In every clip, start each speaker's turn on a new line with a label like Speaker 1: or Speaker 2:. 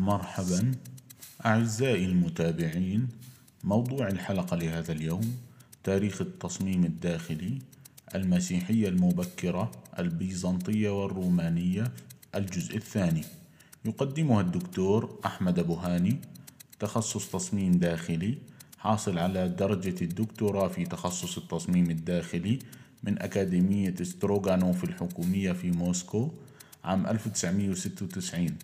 Speaker 1: مرحبا. أعزائي المتابعين موضوع الحلقة لهذا اليوم تاريخ التصميم الداخلي المسيحية المبكرة البيزنطية والرومانية الجزء الثاني. يقدمها الدكتور أحمد أبو هاني تخصص تصميم داخلي حاصل على درجة الدكتوراه في تخصص التصميم الداخلي من أكاديمية ستروغانوف الحكومية في موسكو عام 1996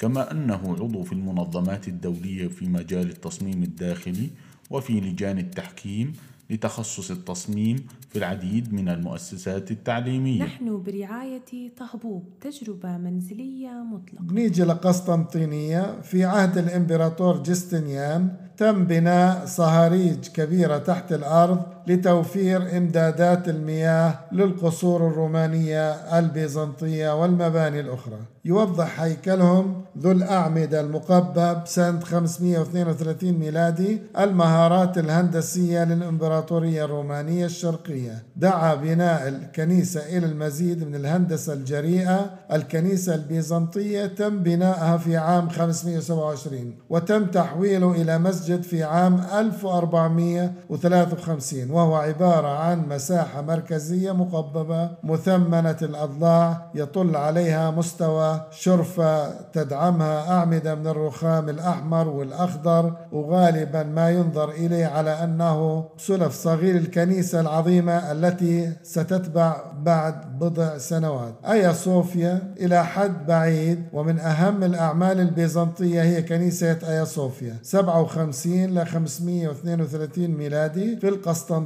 Speaker 1: كما أنه عضو في المنظمات الدولية في مجال التصميم الداخلي وفي لجان التحكيم لتخصص التصميم في العديد من المؤسسات التعليمية.
Speaker 2: نحن برعاية طهبوب تجربة منزلية مطلقة.
Speaker 3: نيجي لقسطنطينية. في عهد الإمبراطور جستنيان تم بناء صهاريج كبيرة تحت الأرض لتوفير إمدادات المياه للقصور الرومانية البيزنطية والمباني الأخرى. يوضح هيكلهم ذو الأعمدة المقبب سنة 532 ميلادي المهارات الهندسية للإمبراطورية الرومانية الشرقية. دعا بناء الكنيسة إلى المزيد من الهندسة الجريئة. الكنيسة البيزنطية تم بنائها في عام 527 وتم تحويله إلى مسجد في عام 1453 وهو عبارة عن مساحة مركزية مقببة مثمنة الأضلاع يطل عليها مستوى شرفة تدعمها أعمدة من الرخام الأحمر والأخضر وغالبا ما ينظر إليه على أنه سلف صغير الكنيسة العظيمة التي ستتبع بعد بضع سنوات. أيا صوفيا؟ إلى حد بعيد. ومن أهم الأعمال البيزنطية هي كنيسة أيا صوفيا. 57 ل 532 ميلادي في القسطنطينية.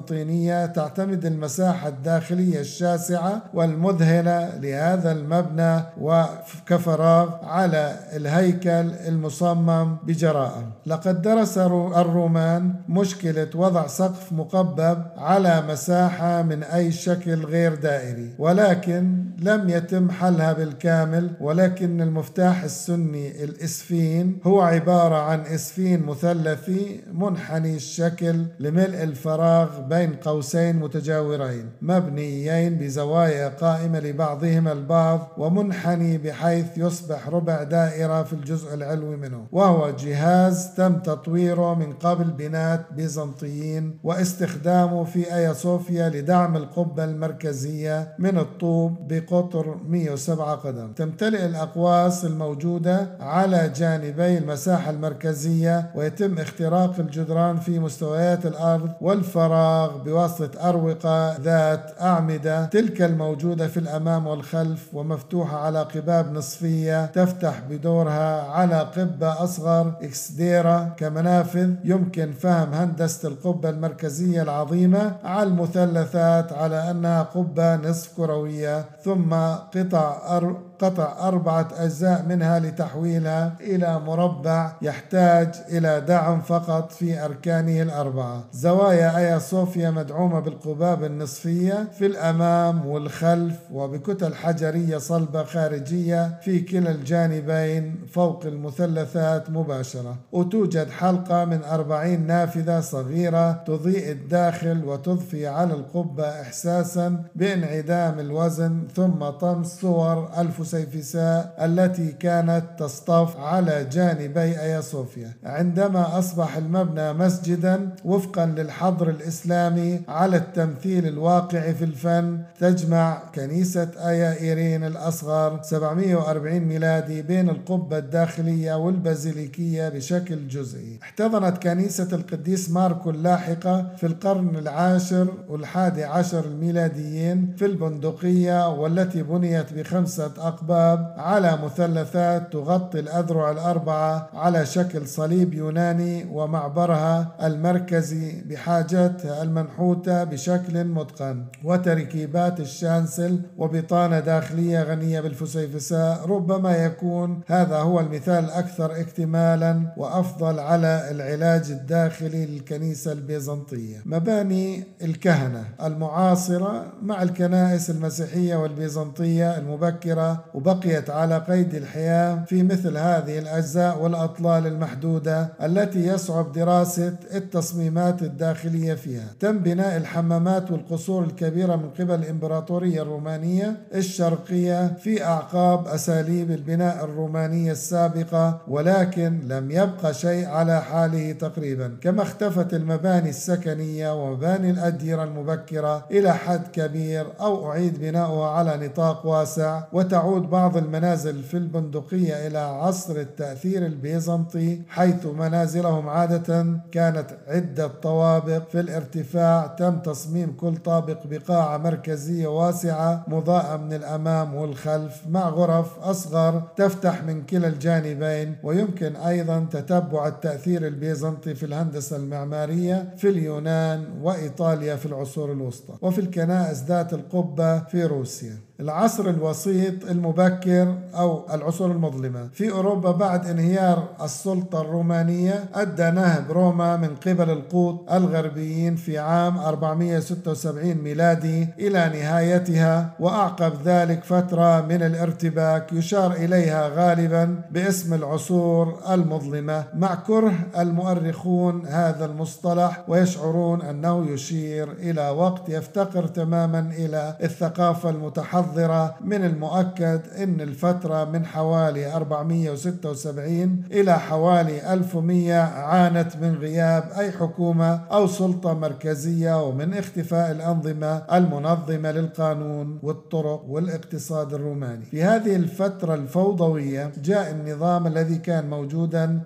Speaker 3: تعتمد المساحة الداخلية الشاسعة والمذهلة لهذا المبنى وكفراغ على الهيكل المصمم بجراءة. لقد درس الرومان مشكلة وضع سقف مقبب على مساحة من أي شكل غير دائري ولكن لم يتم حلها بالكامل ولكن المفتاح السني الإسفين هو عبارة عن إسفين مثلثي منحني الشكل لملء الفراغ بين قوسين متجاورين مبنيين بزوايا قائمة لبعضهما البعض ومنحني بحيث يصبح ربع دائرة في الجزء العلوي منه وهو جهاز تم تطويره من قبل بنات بيزنطيين واستخدامه في آيا صوفيا لدعم القبة المركزية من الطوب بقطر 107 قدم. تمتلئ الأقواس الموجودة على جانبي المساحة المركزية ويتم اختراق الجدران في مستويات الأرض والفراغ بواسطة أروقة ذات أعمدة تلك الموجودة في الأمام والخلف ومفتوحة على قباب نصفية تفتح بدورها على قبة أصغر إكسديرا كمنافذ يمكن فهم هندسة القبة المركزية العظيمة على المثلثات على أنها قبة نصف كروية ثم قطع قطع أربعة أجزاء منها لتحويلها إلى مربع يحتاج إلى دعم فقط في أركانه الأربعة. زوايا آيا صوفيا مدعومة بالقباب النصفية في الأمام والخلف وبكتل حجرية صلبة خارجية في كلا الجانبين فوق المثلثات مباشرة. وتوجد حلقة من أربعين نافذة صغيرة تضيء الداخل وتضفي على القبة إحساسا بانعدام الوزن ثم طمس صور ألف سيفساء التي كانت تصطف على جانبي أيا صوفيا. عندما أصبح المبنى مسجدا وفقا للحظر الإسلامي على التمثيل الواقعي في الفن تجمع كنيسة آيا إيرين الأصغر 740 ميلادي بين القبة الداخلية والبازيليكيه بشكل جزئي. احتضنت كنيسة القديس ماركو اللاحقة في القرن العاشر والحادي عشر الميلاديين في البندقية والتي بنيت بخمسة أقباب على مثلثات تغطي الأذرع الأربعة على شكل صليب يوناني ومعبرها المركزي بحاجتها المنحوتة بشكل متقن وتركيبات الشانسل وبطانة داخلية غنية بالفسيفساء ربما يكون هذا هو المثال الأكثر اكتمالا وأفضل على العلاج الداخلي للكنيسة البيزنطية. مباني الكهنة المعاصرة مع الكنائس المسيحية والبيزنطية المبكرة وبقيت على قيد الحياة في مثل هذه الأجزاء والأطلال المحدودة التي يصعب دراسة التصميمات الداخلية فيها. تم بناء الحمامات والقصور الكبيرة من قبل الإمبراطورية الرومانية الشرقية في أعقاب أساليب البناء الرومانية السابقة ولكن لم يبقى شيء على حاله تقريبا كما اختفت المباني السكنية ومباني الأديرة المبكرة إلى حد كبير أو أعيد بناؤها على نطاق واسع وتعود بعض المنازل في البندقية إلى عصر التأثير البيزنطي حيث منازلهم عادة كانت عدة طوابق. في الارتفاع تم تصميم كل طابق بقاعة مركزية واسعة مضاءة من الأمام والخلف مع غرف أصغر تفتح من كلا الجانبين. ويمكن أيضا تتبع التأثير البيزنطي في الهندسة المعمارية في اليونان وإيطاليا في العصور الوسطى. وفي الكنائس ذات القبة في روسيا. العصر الوسيط المبكر أو العصور المظلمة. في أوروبا بعد انهيار السلطة الرومانية أدى نهب روما من قبل القوط الغربيين في عام 476 ميلادي إلى نهايتها وأعقب ذلك فترة من الارتباك يشار إليها غالبا باسم العصور المظلمة. مع كره المؤرخون هذا المصطلح ويشعرون أنه يشير إلى وقت يفتقر تماما إلى الثقافة المتحضرة المحضرة من المؤكد أن الفترة من حوالي 476 إلى حوالي 1100 عانت من غياب أي حكومة أو سلطة مركزية ومن اختفاء الأنظمة المنظمة للقانون والطرق والاقتصاد الروماني. في هذه الفترة الفوضوية جاء النظام الذي كان موجودا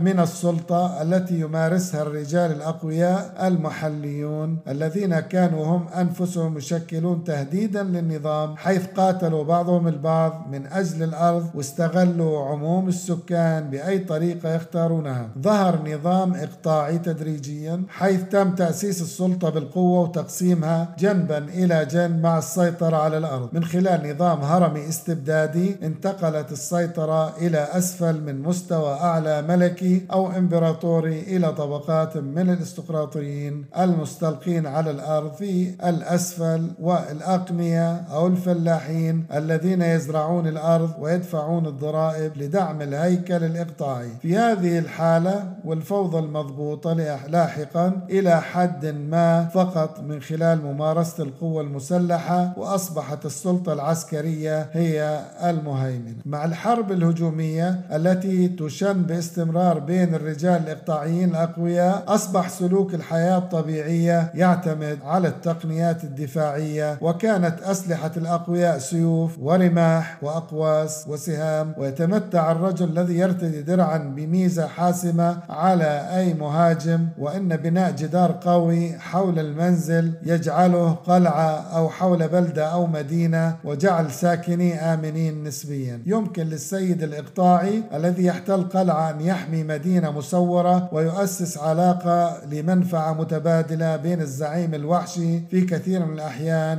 Speaker 3: من السلطة التي يمارسها الرجال الأقوياء المحليون الذين كانوا هم أنفسهم يشكلون تهديدا للنظام حيث قاتلوا بعضهم البعض من أجل الأرض واستغلوا عموم السكان بأي طريقة يختارونها. ظهر نظام إقطاعي تدريجيا حيث تم تأسيس السلطة بالقوة وتقسيمها جنبا إلى جنب مع السيطرة على الأرض. من خلال نظام هرمي استبدادي انتقلت السيطرة إلى أسفل من مستوى أعلى ملكي أو إمبراطوري إلى طبقات من الأستقراطيين المستلقين على الأرض في الأسفل والأقنية أو الف الفلاحين الذين يزرعون الأرض ويدفعون الضرائب لدعم الهيكل الإقطاعي. في هذه الحالة والفوضى المضبوطة لاحقا إلى حد ما فقط من خلال ممارسة القوة المسلحة وأصبحت السلطة العسكرية هي المهيمنة. مع الحرب الهجومية التي تشن باستمرار بين الرجال الإقطاعيين الأقوياء أصبح سلوك الحياة الطبيعية يعتمد على التقنيات الدفاعية وكانت أسلحة الأقوياء الأقوياء سيوف ورماح وأقواس وسهام ويتمتع الرجل الذي يرتدي درعا بميزة حاسمة على أي مهاجم وإن بناء جدار قوي حول المنزل يجعله قلعة أو حول بلدة أو مدينة وجعل ساكني آمنين نسبيا. يمكن للسيد الإقطاعي الذي يحتل قلعة أن يحمي مدينة مسورة ويؤسس علاقة لمنفعة متبادلة بين الزعيم الوحشي في كثير من الأحيان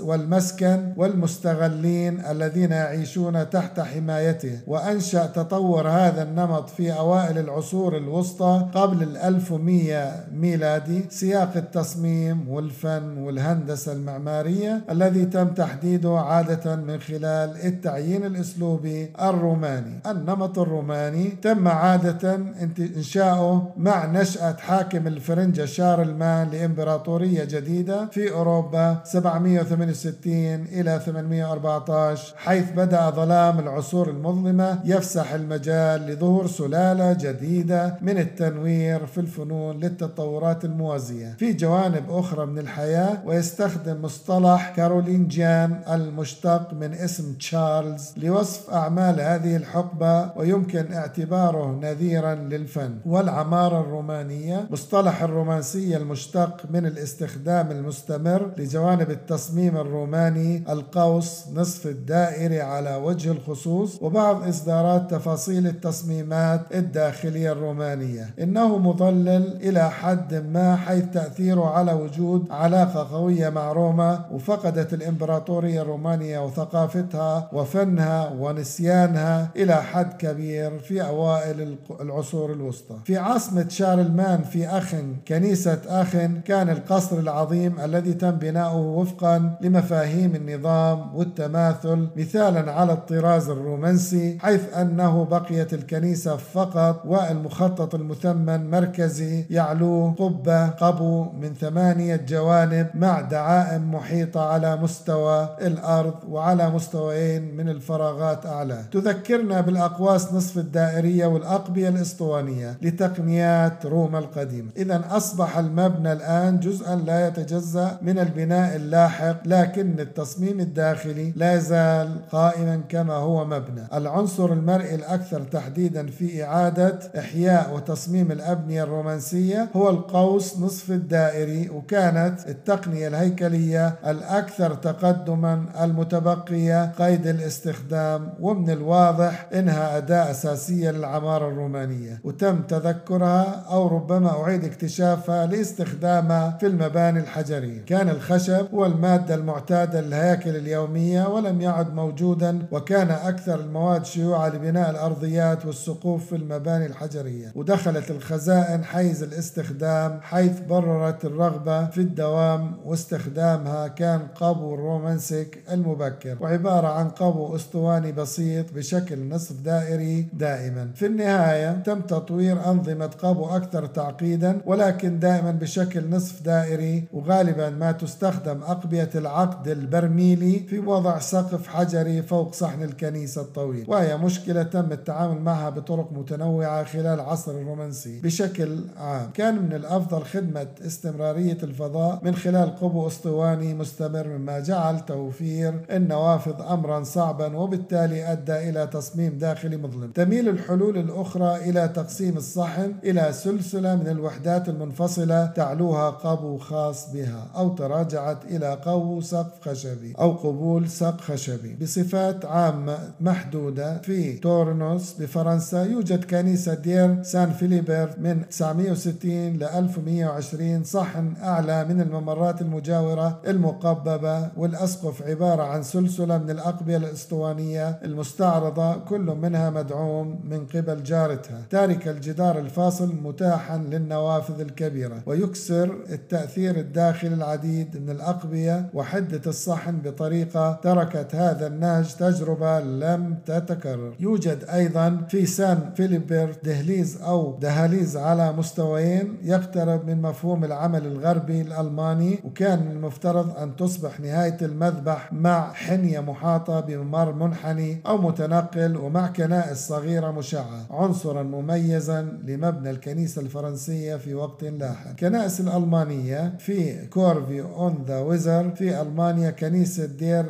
Speaker 3: والمسكن والمستغلين الذين يعيشون تحت حمايته. وأنشأ تطور هذا النمط في أوائل العصور الوسطى قبل الألف ومية ميلادي. سياق التصميم والفن والهندسة المعمارية الذي تم تحديده عادة من خلال التعيين الأسلوبي الروماني. النمط الروماني تم عادة إنشاؤه مع نشأة حاكم الفرنجة شارلمان لإمبراطورية جديدة في أوروبا 768 إلى 814 حيث بدأ ظلام العصور المظلمة يفسح المجال لظهور سلالة جديدة من التنوير في الفنون للتطورات الموازية. في جوانب أخرى من الحياة ويستخدم مصطلح كارولينجيان المشتق من اسم تشارلز لوصف أعمال هذه الحقبة ويمكن اعتباره نذيرا للفن. والعمارة الرومانية مصطلح الرومانسية المشتق من الاستخدام المستمر لجوانب التصميم الروماني القوس نصف الدائري على وجه الخصوص وبعض إصدارات تفاصيل التصميمات الداخلية الرومانية. إنه مضلل إلى حد ما حيث تأثيره على وجود علاقة قوية مع روما وفقدت الإمبراطورية الرومانية وثقافتها وفنها ونسيانها إلى حد كبير في أوائل العصور الوسطى. في عاصمة شارلمان في أخن كنيسة أخن كان القصر العظيم الذي تم بناؤه وفقا لمفاهيم النظام النظام والتماثل مثالا على الطراز الرومانسي حيث أنه بقيت الكنيسة فقط والمخطط المثمن مركزي يعلوه قبة قبو من ثمانية جوانب مع دعائم محيطة على مستوى الأرض وعلى مستويين من الفراغات أعلى. تذكرنا بالأقواس نصف الدائرية والأقبية الإسطوانية لتقنيات روما القديمة. إذا أصبح المبنى الآن جزءا لا يتجزأ من البناء اللاحق لكن التصميم الداخلي لا يزال قائما كما هو مبنى. العنصر المرئي الأكثر تحديدا في إعادة إحياء وتصميم الأبنية الرومانسية هو القوس نصف الدائري وكانت التقنية الهيكلية الأكثر تقدما المتبقية قيد الاستخدام ومن الواضح إنها أداة أساسية للعمارة الرومانية. وتم تذكرها أو ربما أعيد اكتشافها لاستخدامها في المباني الحجرية. كان الخشب هو المادة المعتادة للهياكل اليومية ولم يعد موجودا وكان أكثر المواد شيوعا لبناء الأرضيات والسقوف في المباني الحجرية. ودخلت الخزائن حيز الاستخدام حيث بررت الرغبة في الدوام واستخدامها كان قبو الرومانسيك المبكر. وعبارة عن قبو أسطواني بسيط بشكل نصف دائري دائما. في النهاية تم تطوير أنظمة قبو أكثر تعقيدا ولكن دائما بشكل نصف دائري وغالبا ما تستخدم أقبية العقد البرميلي في وضع سقف حجري فوق صحن الكنيسة الطويل. وهي مشكلة تم التعامل معها بطرق متنوعة خلال عصر الرومانسي. بشكل عام كان من الأفضل خدمة استمرارية الفضاء من خلال قبو أسطواني مستمر مما جعل توفير النوافذ أمرا صعبا وبالتالي أدى إلى تصميم داخلي مظلم. تميل الحلول الأخرى إلى تقسيم الصحن إلى سلسلة من الوحدات المنفصلة تعلوها قبو خاص بها أو تراجعت إلى قبو سقف خشبي. أو قبول سقف خشبي. بصفات عامة محدودة في تورنوس بفرنسا يوجد كنيسة دير سان فيليبرت من 960 ل 1120 صحن أعلى من الممرات المجاورة المقببة والأسقف عبارة عن سلسلة من الأقبية الأسطوانية المستعرضة كل منها مدعوم من قبل جارتها. تارك الجدار الفاصل متاحا للنوافذ الكبيرة ويكسر التأثير الداخلي العديد من الأقبية وحدة الصحن بطريقة تركت هذا النهج تجربة لم تتكرر. يوجد أيضا في سان فيليبرت دهليز أو دهاليز على مستويين يقترب من مفهوم العمل الغربي الألماني وكان من المفترض أن تصبح نهاية المذبح مع حنية محاطة بممر منحني أو متنقل ومع كنائس صغيرة مشعة عنصرا مميزا لمبنى الكنيسة الفرنسية في وقت لاحق. كنائس الألمانية في كورفي on the ويزر في ألمانيا كنيسة دير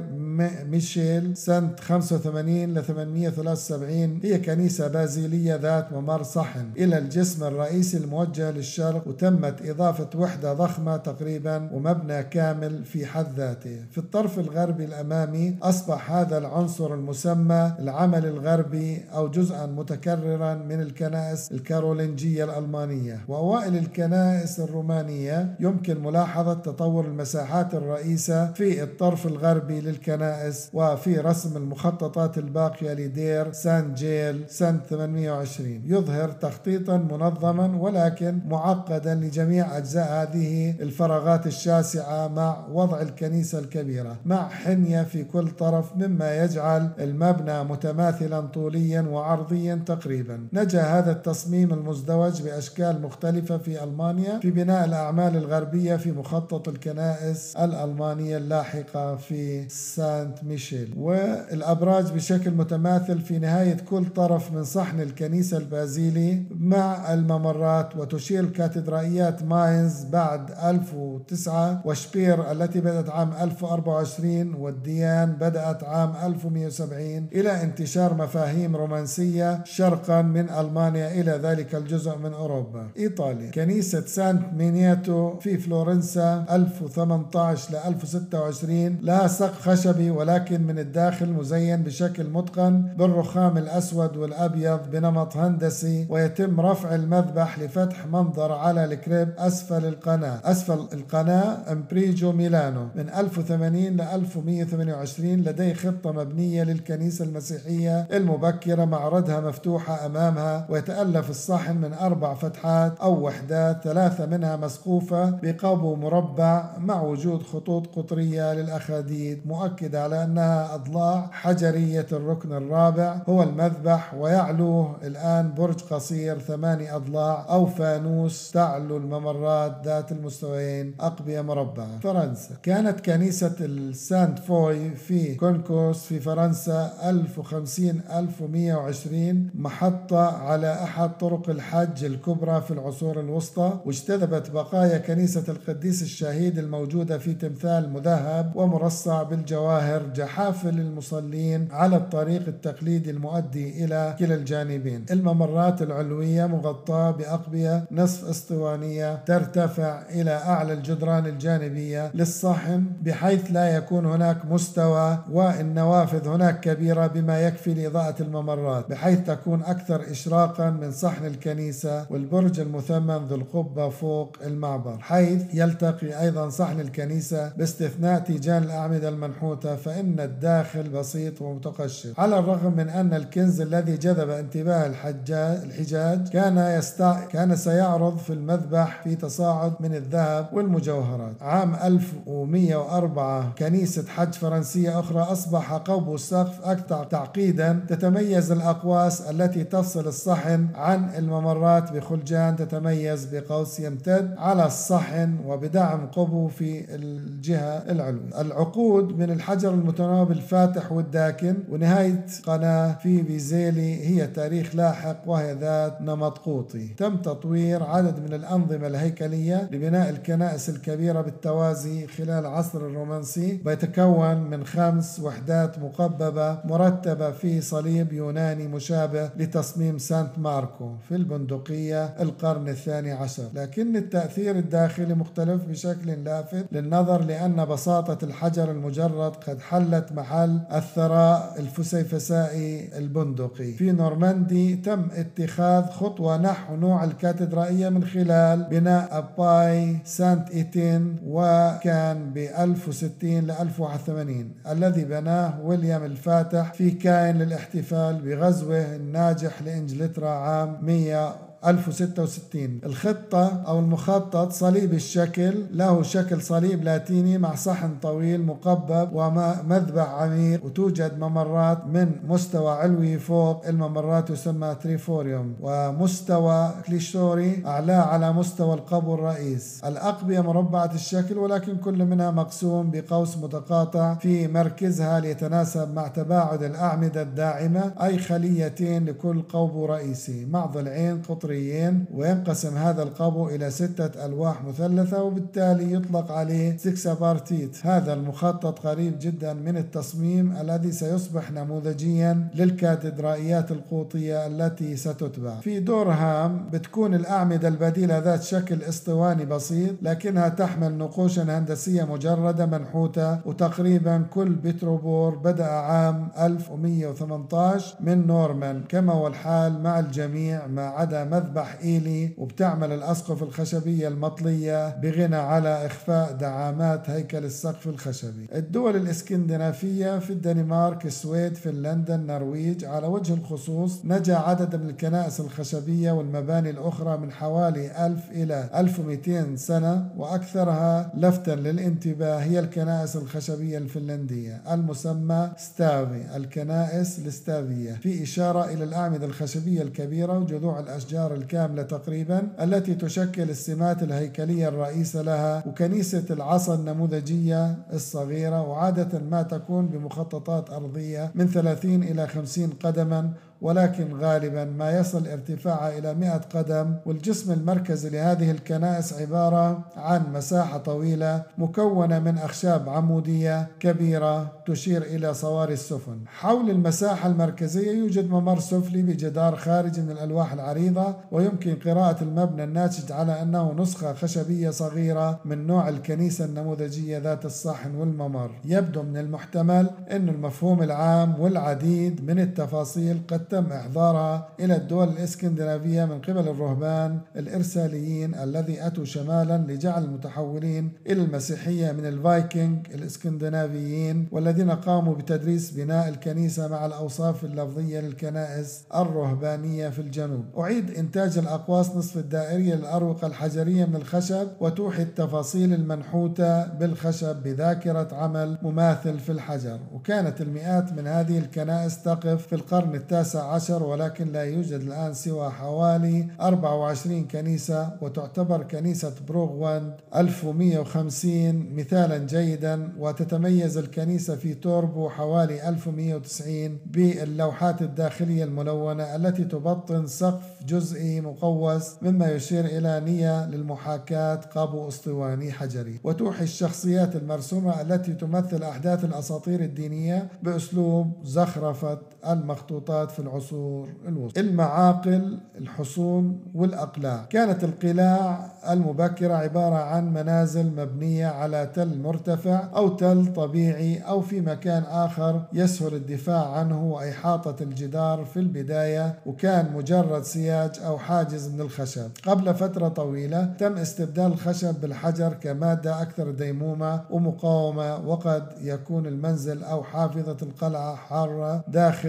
Speaker 3: ميشيل سنة 85 ل 873 هي كنيسة بازيلية ذات ممر صحن. إلى الجسم الرئيسي الموجه للشرق وتمت إضافة وحدة ضخمة تقريبا ومبنى كامل في حد ذاته. في الطرف الغربي الأمامي أصبح هذا العنصر المسمى العمل الغربي أو جزءا متكررا من الكنائس الكارولينجية الألمانية. وأوائل الكنائس الرومانية يمكن ملاحظة تطور المساحات الرئيسة في الطرف الغربي للكنائس وفي رسم المخططات الباقية لدير سان جيل سنة 820 يظهر تخطيطا منظما ولكن معقدا لجميع أجزاء هذه الفراغات الشاسعة مع وضع الكنيسة الكبيرة مع حنية في كل طرف مما يجعل المبنى متماثلا طوليا وعرضيا تقريبا. نجا هذا التصميم المزدوج بأشكال مختلفة في ألمانيا في بناء الأعمال الغربية في مخطط الكنائس الألمانية اللاحقة في سانت ميشيل. والأبراج بشكل متماثل في نهاية كل طرف من صحن الكنيسة البازيلي مع الممرات وتشير الكاتدرائيات ماينز بعد 1009 وشبير التي بدأت عام 1024 والديان بدأت عام 1170 إلى انتشار مفاهيم رومانسية شرقا من ألمانيا إلى ذلك الجزء من أوروبا. إيطاليا. كنيسة سانت مينياتو في فلورنسا 1018 ل 1026 لها سقف خشبي ولكن من الداخل مزين بشكل متقن بالرخام الأسود والأبيض بنمط هندسي ويتم رفع المذبح لفتح منظر على ال crypt أسفل القناة. أسفل القناة أمبريجو ميلانو. من 1080 ل 1128 لديه خطة مبنية للكنيسة المسيحية المبكرة معرضها مفتوحة أمامها ويتألف الصحن من أربع فتحات أو وحدات ثلاثة منها مسقوفة بقبو مربع مع وجود خطوط قطرية للأخاديد مؤكدة على أنها أضلاع حجرية الركن الرابع هو المذبح ويعلوه الآن برج قصير ثماني أضلاع أو فانوس تعلو الممرات ذات المستويين أقبية مربعة. فرنسا. كانت كنيسة السانت فوي في كونكورس في فرنسا 1050 1120 محطة على أحد طرق الحج الكبرى في العصور الوسطى واجتذبت بقايا كنيسة القديس الشهيد الموجودة في تمثال مذهب ومرصع بالجواهر. جحافل المصلين على الطريق التقليدي المؤدي إلى كلا الجانبين. الممرات العلوية مغطاة بأقبية نصف أسطوانية ترتفع إلى أعلى الجدران الجانبية للصحن بحيث لا يكون هناك مستوى والنوافذ هناك كبيرة بما يكفي لإضاءة الممرات بحيث تكون أكثر إشراقا من صحن الكنيسة والبرج المثمن ذو القبة فوق المعبر حيث يلتقي أيضا صحن الكنيسة باستثناء تيجان الأعمدة المنحوتة فإن الداخل بسيط ومتقشف على الرغم من أن الكنز الذي جذب انتباه الحجاج الحجاج كان يستع... كان سيعرض في المذبح في تصاعد من الذهب والمجوهرات. عام 1104 كنيسة حج فرنسية أخرى أصبح قوب السقف أكثر تعقيدا تتميز الأقواس التي تفصل الصحن عن الممرات بخلجان تتميز بقوس يمتد على الصحن وبدعم قبو في الجهة العلوية. العقود من الحجر المتناوب الفاتح والداكن ونهاية قناة في بيزيلي هي تاريخ لاحق وهي ذات نمط قوطي. تم تطوير عدد من الأنظمة الهيكلية لبناء الكنائس الكبيرة بالتوازي خلال العصر الرومانسي بيتكون من خمس وحدات مقببة مرتبة في صليب يوناني مشابه لتصميم سانت ماركو في البندقية القرن الثاني عشر. لكن التأثير الداخلي مختلف بشكل لافت للنظر لأن بساطة الحجر المجرد قد حلت محل الثراء الفسيفسائي البندقي. في نورماندي تم اتخاذ خطوة نحو نوع الكاتدرائية من خلال بناء abbey سانت إيتين وكان ب 1060 ل 1081 الذي بناه ويليام الفاتح في كاين للاحتفال بغزوه الناجح لإنجلترا عام 100 1066 الخطة أو المخطط صليب الشكل له شكل صليب لاتيني مع صحن طويل مقبب ومذبح عميق وتوجد ممرات من مستوى علوي فوق الممرات يسمى triforium ومستوى clerestory أعلاه على مستوى القبو الرئيس. الأقبية مربعة الشكل ولكن كل منها مقسوم بقوس متقاطع في مركزها ليتناسب مع تباعد الأعمدة الداعمة أي خليتين لكل قبو رئيسي. مع ضلعين قطري البحريين وينقسم هذا القبو إلى ستة ألواح مثلثة وبالتالي يطلق عليه sexpartite هذا المخطط قريب جدا من التصميم الذي سيصبح نموذجيا للكاتدرائيات القوطية التي ستتبع. في دورهام بتكون الأعمدة البديلة ذات شكل اسطواني بسيط لكنها تحمل نقوشا هندسية مجردة منحوتة وتقريبا كل بتروبور بدأ عام 1118 من نورمان. كما هو الحال مع الجميع ما عدا مذبح إيلي وبتعمل الأسقف الخشبية المطلية بغنى على إخفاء دعامات هيكل السقف الخشبي. الدول الإسكندنافية في الدنمارك السويد فنلندا النرويج على وجه الخصوص نجا عدد من الكنائس الخشبية والمباني الأخرى من حوالي 1000 إلى 1200 سنة وأكثرها لفتا للانتباه هي الكنائس الخشبية الفنلندية. المسمى ستافي الكنائس الستافية. في إشارة إلى الأعمدة الخشبية الكبيرة وجذوع الأشجار الأشجار الكاملة تقريبا التي تشكل السمات الهيكلية الرئيسة لها وكنيسة العصا النموذجية الصغيرة وعادة ما تكون بمخططات أرضية من 30 إلى 50 قدما ولكن غالبا ما يصل ارتفاعها إلى 100 قدم. والجسم المركزي لهذه الكنائس عبارة عن مساحة طويلة مكونة من أخشاب عمودية كبيرة تشير إلى صواري السفن. حول المساحة المركزية يوجد ممر سفلي بجدار خارجي من الألواح العريضة ويمكن قراءة المبنى الناتج على أنه نسخة خشبية صغيرة من نوع الكنيسة النموذجية ذات الصحن والممر. يبدو من المحتمل أن المفهوم العام والعديد من التفاصيل قد تم إحضارها إلى الدول الإسكندنافية من قبل الرهبان الإرساليين الذي أتوا شمالا لجعل المتحولين إلى المسيحية من الفايكنج الإسكندنافيين والذين قاموا بتدريس بناء الكنيسة مع الأوصاف اللفظية للكنائس الرهبانية في الجنوب. أعيد إنتاج الأقواس نصف الدائرية للأروقة الحجرية من الخشب وتوحي التفاصيل المنحوتة بالخشب بذاكرة عمل مماثل في الحجر. وكانت المئات من هذه الكنائس تقف في القرن التاسع عشر ولكن لا يوجد الآن سوى حوالي 24 كنيسة وتعتبر كنيسة بروغواند 1150 مثالا جيدا وتتميز الكنيسة في توربو حوالي 1190 باللوحات الداخلية الملونة التي تبطن سقف جزئي مقوس مما يشير إلى نية للمحاكاة قابو أسطواني حجري. وتوحي الشخصيات المرسومة التي تمثل أحداث الأساطير الدينية بأسلوب زخرفة المخطوطات في العصور الوسطى. المعاقل الحصون والأقلاع. كانت القلاع المبكرة عبارة عن منازل مبنية على تل مرتفع أو تل طبيعي أو في مكان آخر يسهل الدفاع عنه وإحاطة الجدار في البداية وكان مجرد سياج أو حاجز من الخشب. قبل فترة طويلة تم استبدال الخشب بالحجر كمادة أكثر ديمومة ومقاومة وقد يكون المنزل أو حافظة القلعة حارة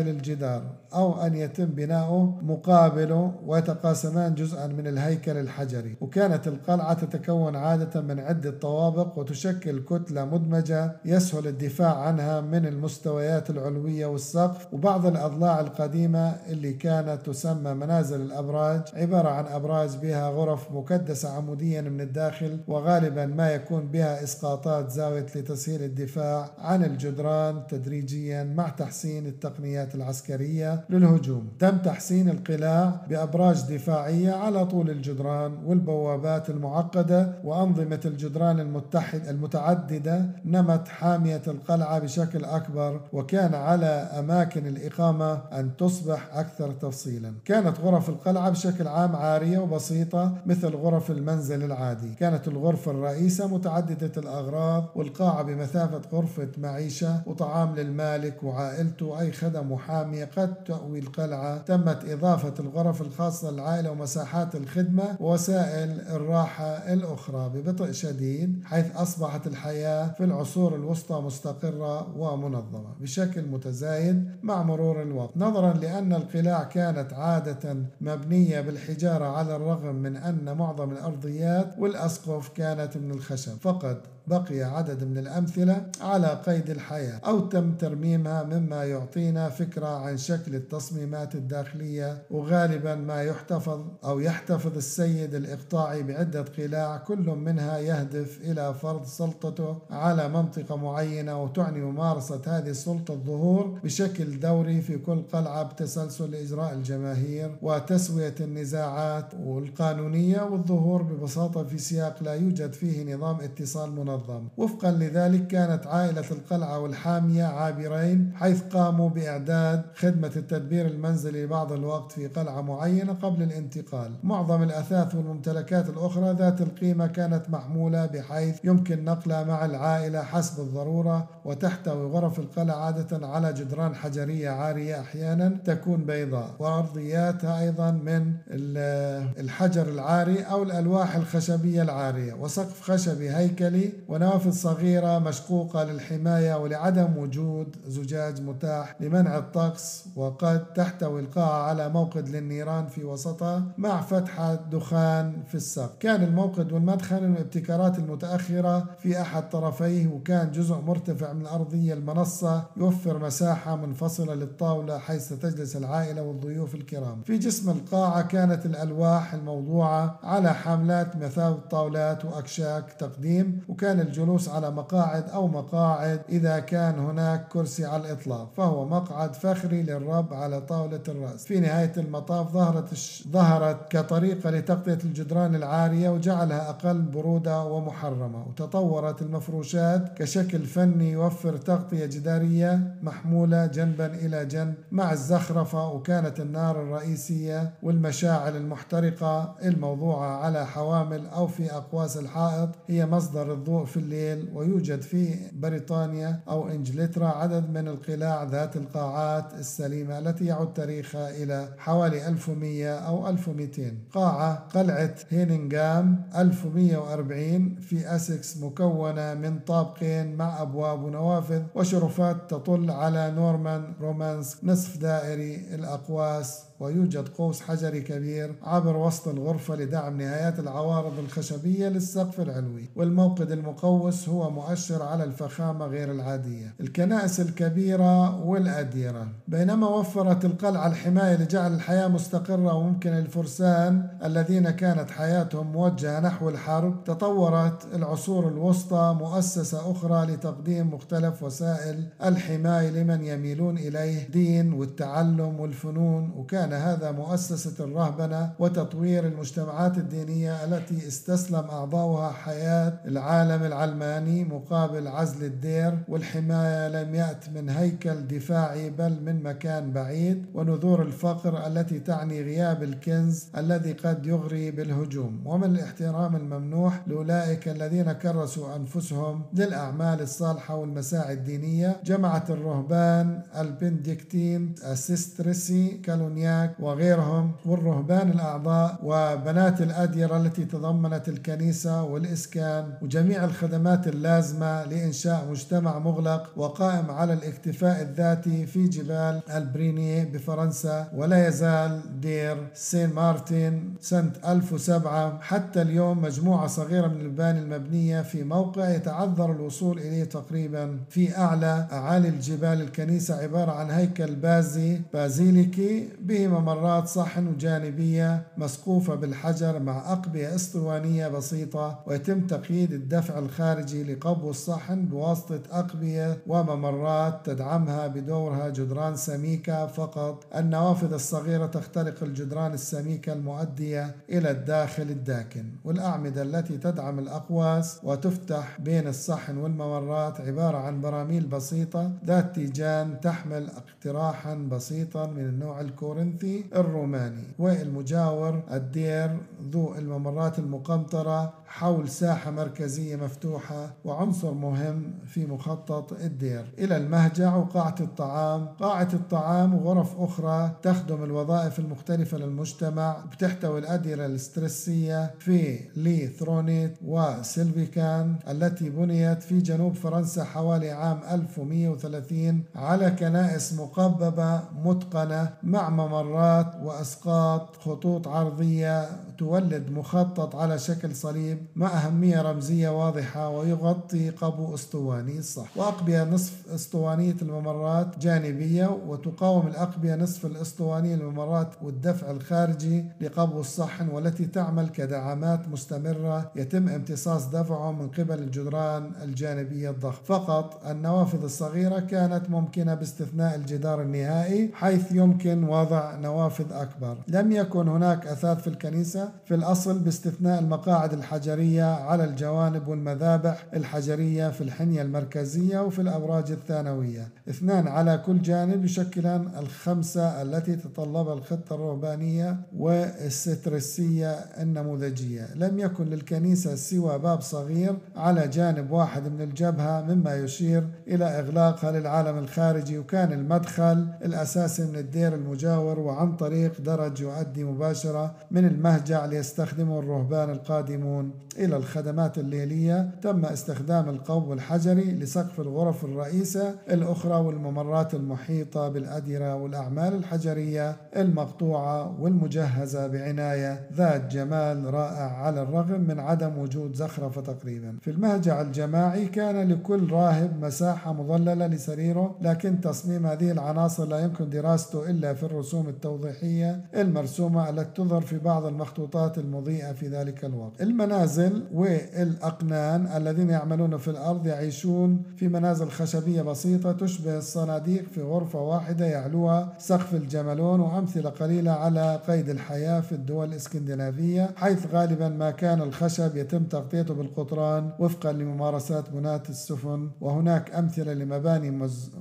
Speaker 3: داخل الجدار أو أن يتم بناؤه مقابله ويتقاسمان جزءا من الهيكل الحجري. وكانت القلعة تتكون عادة من عدة طوابق وتشكل كتلة مدمجة يسهل الدفاع عنها من المستويات العلوية والسقف وبعض الأضلاع القديمة اللي كانت تسمى منازل الأبراج عبارة عن أبراج بها غرف مكدسة عموديا من الداخل وغالبا ما يكون بها إسقاطات زاوية لتسهيل الدفاع عن الجدران تدريجيا مع تحسين التقنيات العسكرية للهجوم. تم تحسين القلاع بأبراج دفاعية على طول الجدران والبوابات المعقدة وأنظمة الجدران المتحد المتعددة نمت حامية القلعة بشكل أكبر وكان على أماكن الإقامة أن تصبح أكثر تفصيلا. كانت غرف القلعة بشكل عام عارية وبسيطة مثل غرف المنزل العادي. كانت الغرفة الرئيسة متعددة الأغراض والقاعة بمثابة غرفة معيشة وطعام للمالك وعائلته أي خدم وحامية قد تأوي القلعة تمت إضافة الغرف الخاصة للعائلة ومساحات الخدمة ووسائل الراحة الأخرى ببطء شديد حيث أصبحت الحياة في العصور الوسطى مستقرة ومنظمة بشكل متزايد مع مرور الوقت. نظرا لأن القلاع كانت عادة مبنية بالحجارة على الرغم من أن معظم الأرضيات والأسقف كانت من الخشب فقد بقي عدد من الأمثلة على قيد الحياة أو تم ترميمها مما يعطينا فكرة عن شكل التصميمات الداخلية وغالبا ما يحتفظ أو يحتفظ السيد الإقطاعي بعدة قلاع كل منها يهدف إلى فرض سلطته على منطقة معينة وتعني ممارسة هذه السلطة الظهور بشكل دوري في كل قلعة بتسلسل إجراء الجماهير وتسوية النزاعات والقانونية والظهور ببساطة في سياق لا يوجد فيه نظام اتصال منظم. منظم وفقا لذلك كانت عائلة القلعة والحامية عابرين حيث قاموا بإعداد خدمة التدبير المنزلي بعض الوقت في قلعة معينة قبل الانتقال. معظم الأثاث والممتلكات الأخرى ذات القيمة كانت محمولة بحيث يمكن نقلها مع العائلة حسب الضرورة وتحتوي غرف القلعة عادة على جدران حجرية عارية أحيانا تكون بيضاء. وأرضياتها أيضا من الحجر العاري أو الألواح الخشبية العارية. وسقف خشبي هيكلي ونوافذ صغيرة مشقوقة للحماية ولعدم وجود زجاج متاح لمنع الطقس وقد تحتوي القاعة على موقد للنيران في وسطها مع فتحة دخان في السقف كان الموقد والمدخل من الابتكارات المتأخرة في أحد طرفيه وكان جزء مرتفع من الأرضية المنصة يوفر مساحة منفصلة للطاولة حيث تجلس العائلة والضيوف الكرام. في جسم القاعة كانت الألواح الموضوعة على حاملات مثابة طاولات وأكشاك تقديم وكان الجلوس على مقاعد أو مقاعد إذا كان هناك كرسي على الإطلاق فهو مقعد فخري للرب على طاولة الرأس. في نهاية المطاف ظهرت ظهرت كطريقة لتغطية الجدران العارية وجعلها أقل برودة ومحرمة. وتطورت المفروشات كشكل فني يوفر تغطية جدارية محمولة جنبا إلى جنب مع الزخرفة وكانت النار الرئيسية والمشاعل المحترقة الموضوعة على حوامل أو في أقواس الحائط هي مصدر الضوء في الليل ويوجد في بريطانيا أو إنجلترا عدد من القلاع ذات القاعات السليمة التي يعود تاريخها إلى حوالي 1100 أو 1200 قاعة قلعة هينينغام 1140 في أسكس مكونة من طابقين مع أبواب ونوافذ وشرفات تطل على Norman Romanesque نصف دائري الأقواس ويوجد قوس حجري كبير عبر وسط الغرفة لدعم نهايات العوارض الخشبية للسقف العلوي. والموقد المقوس هو مؤشر على الفخامة غير العادية. الكنائس الكبيرة والأديرة. بينما وفرت القلعة الحماية لجعل الحياة مستقرة وممكن للفرسان الذين كانت حياتهم موجهة نحو الحرب تطورت العصور الوسطى مؤسسة أخرى لتقديم مختلف وسائل الحماية لمن يميلون إليه دين والتعلم والفنون. وكان كان هذا مؤسسة الرهبنة وتطوير المجتمعات الدينية التي استسلم أعضاؤها حياة العالم العلماني مقابل عزل الدير والحماية لم يأت من هيكل دفاعي بل من مكان بعيد ونذور الفقر التي تعني غياب الكنز الذي قد يغري بالهجوم. ومن الاحترام الممنوح لأولئك الذين كرسوا أنفسهم للأعمال الصالحة والمساعي الدينية جمعت الرهبان البندكتين السيسترسي كالونيا هناك وغيرهم والرهبان الأعضاء وبنات الأديرة التي تضمنت الكنيسة والإسكان وجميع الخدمات اللازمة لإنشاء مجتمع مغلق وقائم على الاكتفاء الذاتي في جبال البريني بفرنسا. ولا يزال دير سين مارتن سنة 1007 حتى اليوم مجموعة صغيرة من المباني المبنية في موقع يتعذر الوصول إليه تقريبا في أعلى أعالي الجبال. الكنيسة عبارة عن هيكل بازي بازيليكي به ممرات صحن وجانبية مسقوفة بالحجر مع أقبية أسطوانية بسيطة ويتم تقييد الدفع الخارجي لقبو الصحن بواسطة أقبية وممرات تدعمها بدورها جدران سميكة فقط. النوافذ الصغيرة تخترق الجدران السميكة المؤدية إلى الداخل الداكن والأعمدة التي تدعم الأقواس وتفتح بين الصحن والممرات عبارة عن براميل بسيطة ذات تيجان تحمل اقتراحا بسيطا من النوع الكورنثي الكورنثي الروماني. والمجاور الدير ذو الممرات المقنطرة حول ساحة مركزية مفتوحة وعنصر مهم في مخطط الدير. إلى المهجع وقاعة الطعام. قاعة الطعام وغرف أخرى تخدم الوظائف المختلفة للمجتمع بتحتوي الأديرة الاسترسية في لي ثرونيت وسيلفيكان التي بنيت في جنوب فرنسا حوالي عام 1130 على كنائس مقببة متقنة مع ممرات وأسقاط خطوط عرضية تولد مخطط على شكل صليب مع أهمية رمزية واضحة ويغطي قبو أسطواني الصح وأقبية نصف أسطوانية الممرات جانبية وتقاوم الأقبية نصف الأسطوانية الممرات والدفع الخارجي لقبو الصحن والتي تعمل كدعامات مستمرة يتم امتصاص دفعه من قبل الجدران الجانبية الضخم. فقط النوافذ الصغيرة كانت ممكنة باستثناء الجدار النهائي حيث يمكن وضع نوافذ أكبر. لم يكن هناك أثاث في الكنيسة في الأصل باستثناء المقاعد الحجرية على الجوانب والمذابح الحجرية في الحنية المركزية وفي الأبراج الثانوية. اثنان على كل جانب يشكلان الخمسة التي تطلبها الخطة الرهبانية والسترسية النموذجية. لم يكن للكنيسة سوى باب صغير على جانب واحد من الجبهة مما يشير إلى إغلاقها للعالم الخارجي وكان المدخل الأساسي من الدير المجاور وعن طريق درج يؤدي مباشرة من المهجع ليستخدمه الرهبان القادمون. إلى الخدمات الليلية تم استخدام القوب الحجري لسقف الغرف الرئيسة الأخرى والممرات المحيطة بالأديرة والأعمال الحجرية المقطوعة والمجهزة بعناية. ذات جمال رائع على الرغم من عدم وجود زخرفة تقريبا. في المهجع الجماعي كان لكل راهب مساحة مظللة لسريره لكن تصميم هذه العناصر لا يمكن دراسته إلا في الرسوم التوضيحية المرسومة التي تظهر في بعض المخطوطات المضيئة في ذلك الوقت. المنازل والأقنان الذين يعملون في الأرض يعيشون في منازل خشبية بسيطة تشبه الصناديق في غرفة واحدة يعلوها سقف الجملون وأمثلة قليلة على قيد الحياة في الدول الإسكندنافية حيث غالبا ما كان الخشب يتم تغطيته بالقطران وفقا لممارسات بناة السفن. وهناك أمثلة لمباني مز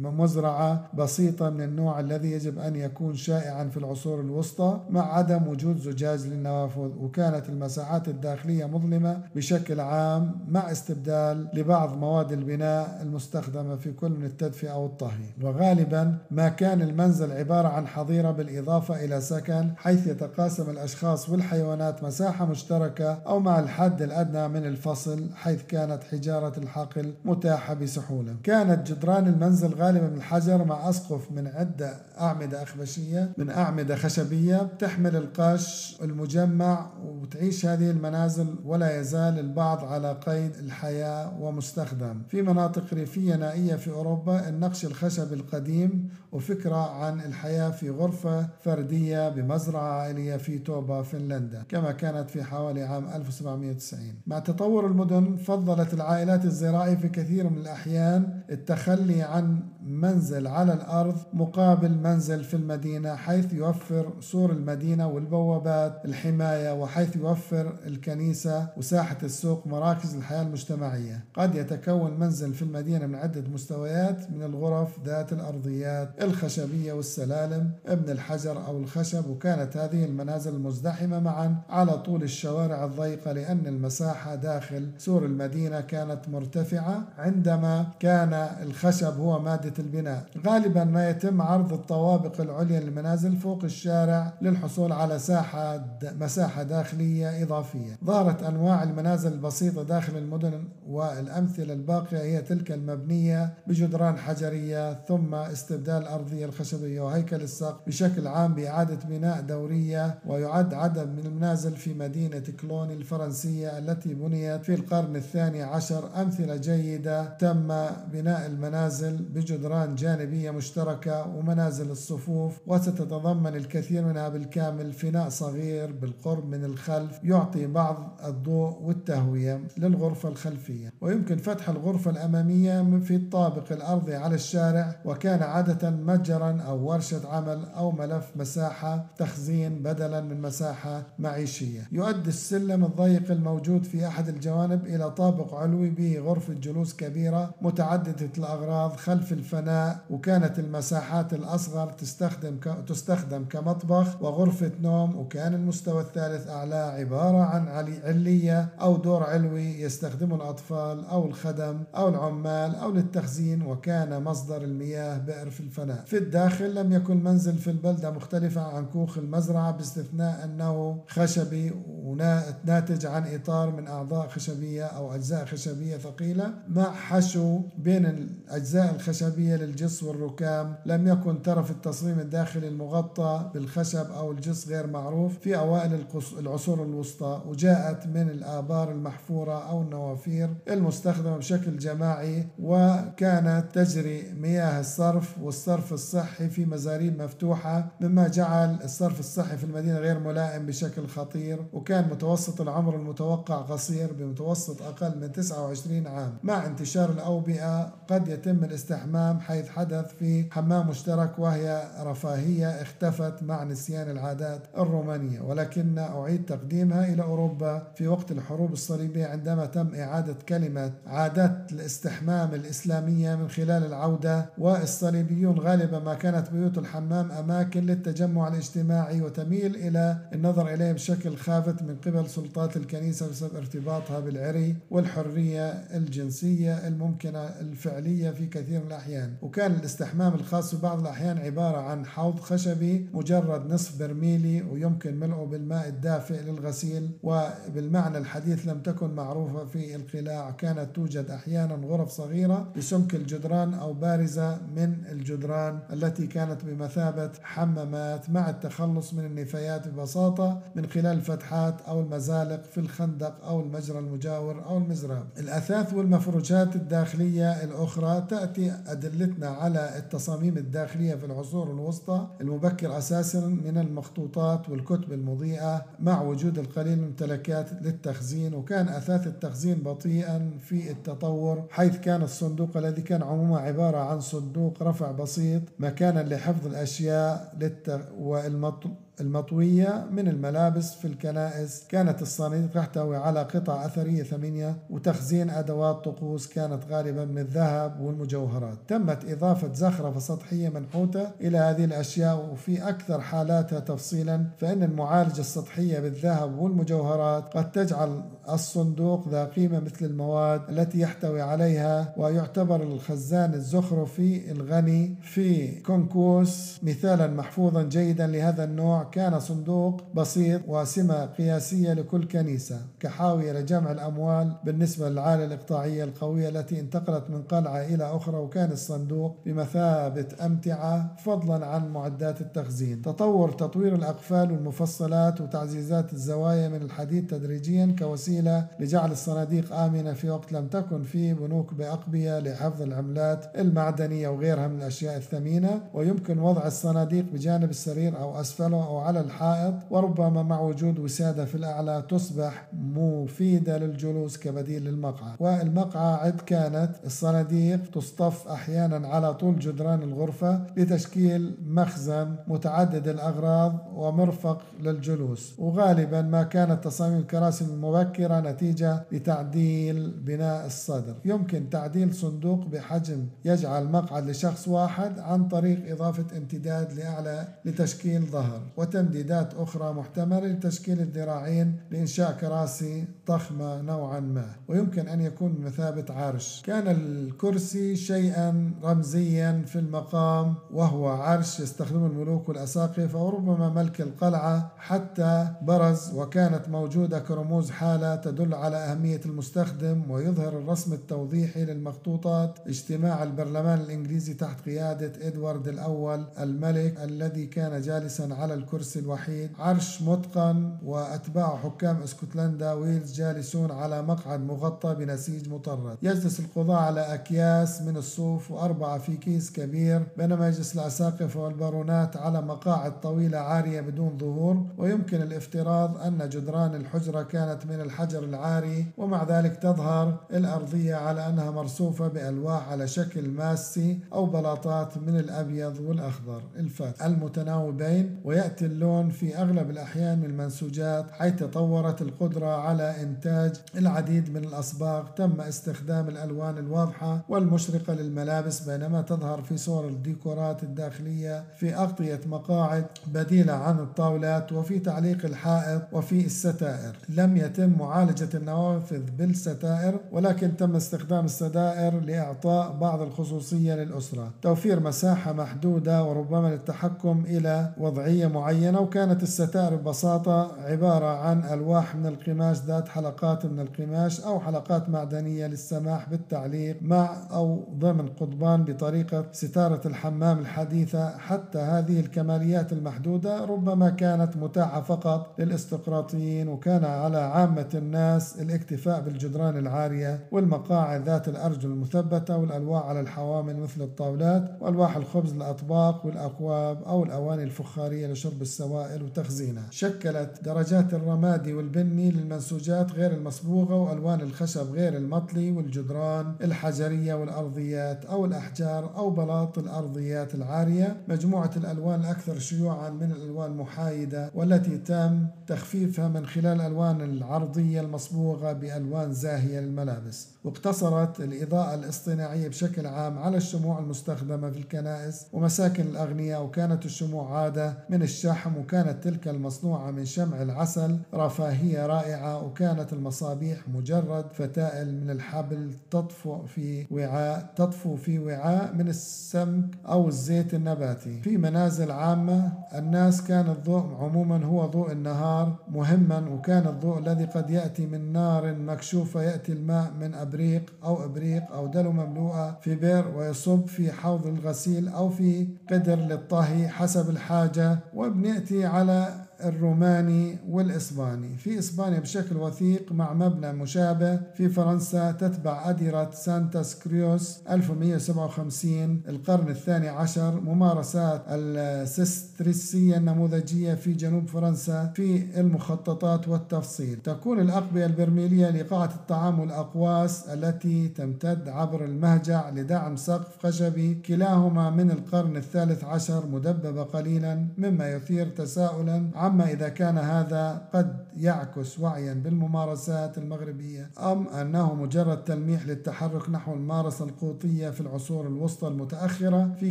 Speaker 3: مزرعة بسيطة من النوع الذي يجب أن يكون شائعا في العصور الوسطى مع عدم وجود زجاج للنوافذ وكانت المساحات الداخلية مظلمة بشكل عام مع استبدال لبعض مواد البناء المستخدمة في كل من التدفئة أو الطهي. وغالبا ما كان المنزل عبارة عن حظيرة بالإضافة إلى سكن حيث يتقاسم الأشخاص والحيوانات مساحة مشتركة أو مع الحد الأدنى من الفصل حيث كانت حجارة الحقل متاحة بسهولة. كانت جدران المنزل غالبا من الحجر مع أسقف من عدة أعمدة أخبشية من أعمدة خشبية تحمل القش المجمع وتعيش هذه المنازل ولا يزال البعض على قيد الحياة ومستخدم. في مناطق ريفية نائية في أوروبا النقش الخشبي القديم وفكرة عن الحياة في غرفة فردية بمزرعة عائلية في توبا فنلندا كما كانت في حوالي عام 1790 مع تطور المدن فضلت العائلات الزراعية في كثير من الأحيان التخلي عن an منزل على الأرض مقابل منزل في المدينة حيث يوفر سور المدينة والبوابات الحماية وحيث يوفر الكنيسة وساحة السوق مراكز الحياة المجتمعية. قد يتكون منزل في المدينة من عدة مستويات من الغرف ذات الأرضيات الخشبية والسلالم ابن الحجر أو الخشب وكانت هذه المنازل المزدحمة معا على طول الشوارع الضيقة لأن المساحة داخل سور المدينة كانت مرتفعة عندما كان الخشب هو مادة البناء. غالبا ما يتم عرض الطوابق العليا للمنازل فوق الشارع للحصول على ساحة مساحة داخلية إضافية. ظهرت أنواع المنازل البسيطة داخل المدن والأمثلة الباقية هي تلك المبنية بجدران حجرية ثم استبدال الأرضية الخشبية وهيكل السقف بشكل عام بإعادة بناء دورية ويعد عدد من المنازل في مدينة كلون الفرنسية التي بنيت في القرن الثاني عشر أمثلة جيدة تم بناء المنازل بجدران جانبية مشتركة ومنازل الصفوف وستتضمن الكثير منها بالكامل فناء صغير بالقرب من الخلف يعطي بعض الضوء والتهوية للغرفة الخلفية. ويمكن فتح الغرفة الأمامية في الطابق الأرضي على الشارع وكان عادة متجرا أو ورشة عمل أو ملف مساحة تخزين بدلا من مساحة معيشية. يؤدي السلم الضيق الموجود في أحد الجوانب إلى طابق علوي به غرفة جلوس كبيرة متعددة الأغراض خلف الفناء وكانت المساحات الأصغر تستخدم تستخدم كمطبخ وغرفة نوم وكان المستوى الثالث أعلاه عبارة عن علية أو دور علوي يستخدمه الأطفال أو الخدم أو العمال أو للتخزين وكان مصدر المياه بئر في الفناء. في الداخل لم يكن منزل في البلدة مختلفة عن كوخ المزرعة باستثناء أنه خشبي وناتج عن إطار من أعضاء خشبية أو أجزاء خشبية ثقيلة. مع حشو بين الأجزاء الخشبية للجص والركام لم يكن ترف التصميم الداخلي المغطى بالخشب أو الجص غير معروف في أوائل العصور الوسطى وجاءت من الآبار المحفورة أو النوافير المستخدمة بشكل جماعي وكانت تجري مياه الصرف والصرف الصحي في مزاريب مفتوحة مما جعل الصرف الصحي في المدينة غير ملائم بشكل خطير وكان متوسط العمر المتوقع قصير بمتوسط أقل من 29 عام. مع انتشار الأوبئة قد يتم الاستحمام حيث حدث في حمام مشترك وهي رفاهية اختفت مع نسيان العادات الرومانية ولكن أعيد تقديمها إلى أوروبا في وقت الحروب الصليبية عندما تم إعادة كلمة عادات الاستحمام الإسلامية من خلال العودة والصليبيون غالبا ما كانت بيوت الحمام أماكن للتجمع الاجتماعي وتميل إلى النظر إليه بشكل خافت من قبل سلطات الكنيسة بسبب ارتباطها بالعري والحرية الجنسية الممكنة الفعلية في كثير من الأحيان. وكان الاستحمام الخاص في بعض الأحيان عبارة عن حوض خشبي مجرد نصف برميلي ويمكن ملئه بالماء الدافئ للغسيل وبالمعنى الحديث لم تكن معروفة في القلاع. كانت توجد أحيانا غرف صغيرة بسمك الجدران أو بارزة من الجدران التي كانت بمثابة حمامات مع التخلص من النفايات ببساطة من خلال الفتحات أو المزالق في الخندق أو المجرى المجاور أو المزراب. الأثاث والمفروشات الداخلية الأخرى تأتي أدلتنا على التصاميم الداخلية في العصور الوسطى المبكر أساسا من المخطوطات والكتب المضيئة مع وجود القليل من الممتلكات للتخزين وكان أثاث التخزين بطيئا في التطور حيث كان الصندوق الذي كان عموما عبارة عن صندوق رفع بسيط مكانا لحفظ الأشياء للت... والمطلوب المطوية من الملابس في الكنائس كانت الصناديق تحتوي على قطع أثرية ثمينة وتخزين أدوات طقوس كانت غالبا من الذهب والمجوهرات. تمت إضافة زخرفة سطحية منحوتة إلى هذه الأشياء وفي أكثر حالاتها تفصيلا فإن المعالجة السطحية بالذهب والمجوهرات قد تجعل الصندوق ذا قيمة مثل المواد التي يحتوي عليها ويعتبر الخزان الزخرفي الغني في كونكوس مثالا محفوظا جيدا لهذا النوع كان صندوق بسيط وسمة قياسية لكل كنيسة كحاوية لجمع الأموال بالنسبة للعائلة الإقطاعية القوية التي انتقلت من قلعة إلى أخرى وكان الصندوق بمثابة أمتعة فضلا عن معدات التخزين. تطور تطوير الأقفال والمفصلات وتعزيزات الزوايا من الحديد تدريجيا كوسيلة لجعل الصناديق آمنة في وقت لم تكن في بنوك بأقبية لحفظ العملات المعدنية وغيرها من الأشياء الثمينة. ويمكن وضع الصناديق بجانب السرير أو أسفله أو على الحائط. وربما مع وجود وسادة في الأعلى تصبح مفيدة للجلوس كبديل للمقعد. والمقعد كانت الصناديق تصطف أحيانا على طول جدران الغرفة لتشكيل مخزن متعدد الأغراض ومرفق للجلوس. وغالبا ما كانت تصاميم الكراسي المبكرة نتيجة لتعديل بناء الصدر. يمكن تعديل صندوق بحجم يجعل مقعد لشخص واحد عن طريق إضافة امتداد لأعلى لتشكيل ظهر وتمديدات أخرى محتملة لتشكيل الذراعين لإنشاء كراسي ضخمة نوعا ما. ويمكن أن يكون بمثابة عرش. كان الكرسي شيئا رمزيا في المقام وهو عرش يستخدمه الملوك والأساقفة وربما ملك القلعة حتى برز وكانت موجودة كرموز حالة تدل على أهمية المستخدم ويظهر الرسم التوضيحي للمخطوطات. اجتماع البرلمان الإنجليزي تحت قيادة إدوارد الأول الملك الذي كان جالسا على الكرسي الوحيد. عرش متقن وأتباع حكام اسكتلندا ويلز جالسون على مقعد مغطى بنسيج مطرد. يجلس القضاة على أكياس من الصوف وأربعة في كيس كبير بينما يجلس الأساقفة والبارونات على مقاعد طويلة عارية بدون ظهور. ويمكن الافتراض أن جدران الحجرة كانت من الحجر العاري ومع ذلك تظهر الأرضية على أنها مرصوفة بألواح على شكل ماسي أو بلاطات من الأبيض والأخضر الفاتح. المتناوبين ويأتي اللون في أغلب الأحيان من المنسوجات حيث تطورت القدرة على إنتاج العديد من الأصباغ. تم استخدام الألوان الواضحة والمشرقة للملابس بينما تظهر في صور الديكورات الداخلية في أغطية مقاعد بديلة عن الطاولات وفي تعليق الحائط وفي الستائر. لم يتم معالجة النوافذ بالستائر ولكن تم استخدام الستائر لإعطاء بعض الخصوصية للأسرة. توفير مساحة محدودة وربما للتحكم إلى وضعية معينة وكانت الستائر ببساطة عبارة عن ألواح من القماش ذات حلقات من القماش أو حلقات معدنية للسماح بالتعليق مع أو ضمن قضبان بطريقة ستارة الحمام الحديثة. حتى هذه الكماليات المحدودة ربما كانت متاحة فقط للاستقراطيين وكان على عامة الناس الاكتفاء بالجدران العارية والمقاعد ذات الأرجل المثبتة والألواح على الحوامل مثل الطاولات وألواح الخبز الأطباق والأكواب أو الأواني الفخارية لشرب السوائل وتخزينها. شكلت درجات الرمادي والبني للمنسوجات غير المصبوغة وألوان الخشب غير المطلي والجدران الحجرية والأرضيات أو الأحجار أو بلاط الأرضيات العارية. مجموعة الألوان الأكثر شيوعا من الألوان المحايدة والتي تم تخفيفها من خلال الألوان العرضية المصبوغة بألوان زاهية للملابس واقتصرت الإضاءة الاصطناعية بشكل عام على الشموع المستخدمة في الكنائس ومساكن الأغنياء وكانت الشموع عادة من الشحم وكانت تلك المصنوعة من شمع العسل رفاهية رائعة وكانت المصابيح مجرد فتائل من الحبل تطفو في وعاء تطفو في وعاء من السمك أو الزيت النباتي. في منازل عامة الناس كان الضوء عموما هو ضوء النهار مهما وكان الضوء الذي قد يأتي من نار مكشوفة يأتي الماء من أبريق أو إبريق أو دلو مملوءة في بئر ويصب في حوض الغسيل أو في قدر للطهي حسب الحاجة. وبنأتي على الروماني والإسباني. في إسبانيا بشكل وثيق مع مبنى مشابه في فرنسا تتبع أديرة سانتاس كريوس 1157 القرن الثاني عشر ممارسات السيستريسية النموذجية في جنوب فرنسا في المخططات والتفصيل. تكون الأقبية البرميلية لقاعة الطعام والأقواس التي تمتد عبر المهجع لدعم سقف خشبي كلاهما من القرن الثالث عشر مدببة قليلا مما يثير تساؤلا عما إذا كان هذا قد يعكس وعيا بالممارسات المغربية أم أنه مجرد تلميح للتحرك نحو الممارسة القوطية في العصور الوسطى المتأخرة في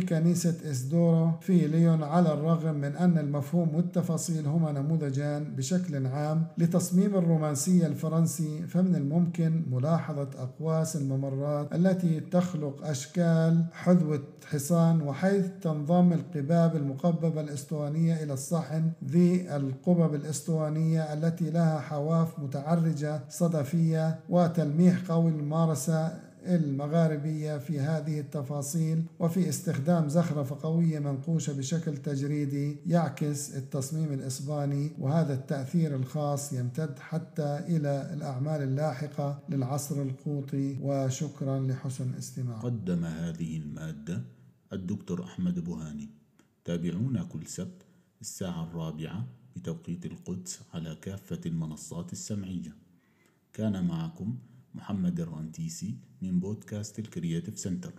Speaker 3: كنيسة إسدورو في ليون على الرغم من أن المفهوم والتفاصيل هما نموذجان بشكل عام لتصميم الرومانسية الفرنسي فمن الممكن ملاحظة أقواس الممرات التي تخلق أشكال حذوة حصان وحيث تنضم القباب المقببة الإسطوانية إلى الصحن ذي القبب الإسطوانية التي لها حواف متعرجة صدفية وتلميح قوي الممارسة المغاربية في هذه التفاصيل وفي استخدام زخرفة قوية منقوشة بشكل تجريدي يعكس التصميم الإسباني وهذا التأثير الخاص يمتد حتى إلى الأعمال اللاحقة للعصر القوطي وشكرا لحسن الاستماع.
Speaker 1: قدم هذه المادة الدكتور أحمد بوهاني. تابعونا كل سبت الساعة الرابعة بتوقيت القدس على كافة المنصات السمعية. كان معكم محمد الرنتيسي من بودكاست ال Creative Center.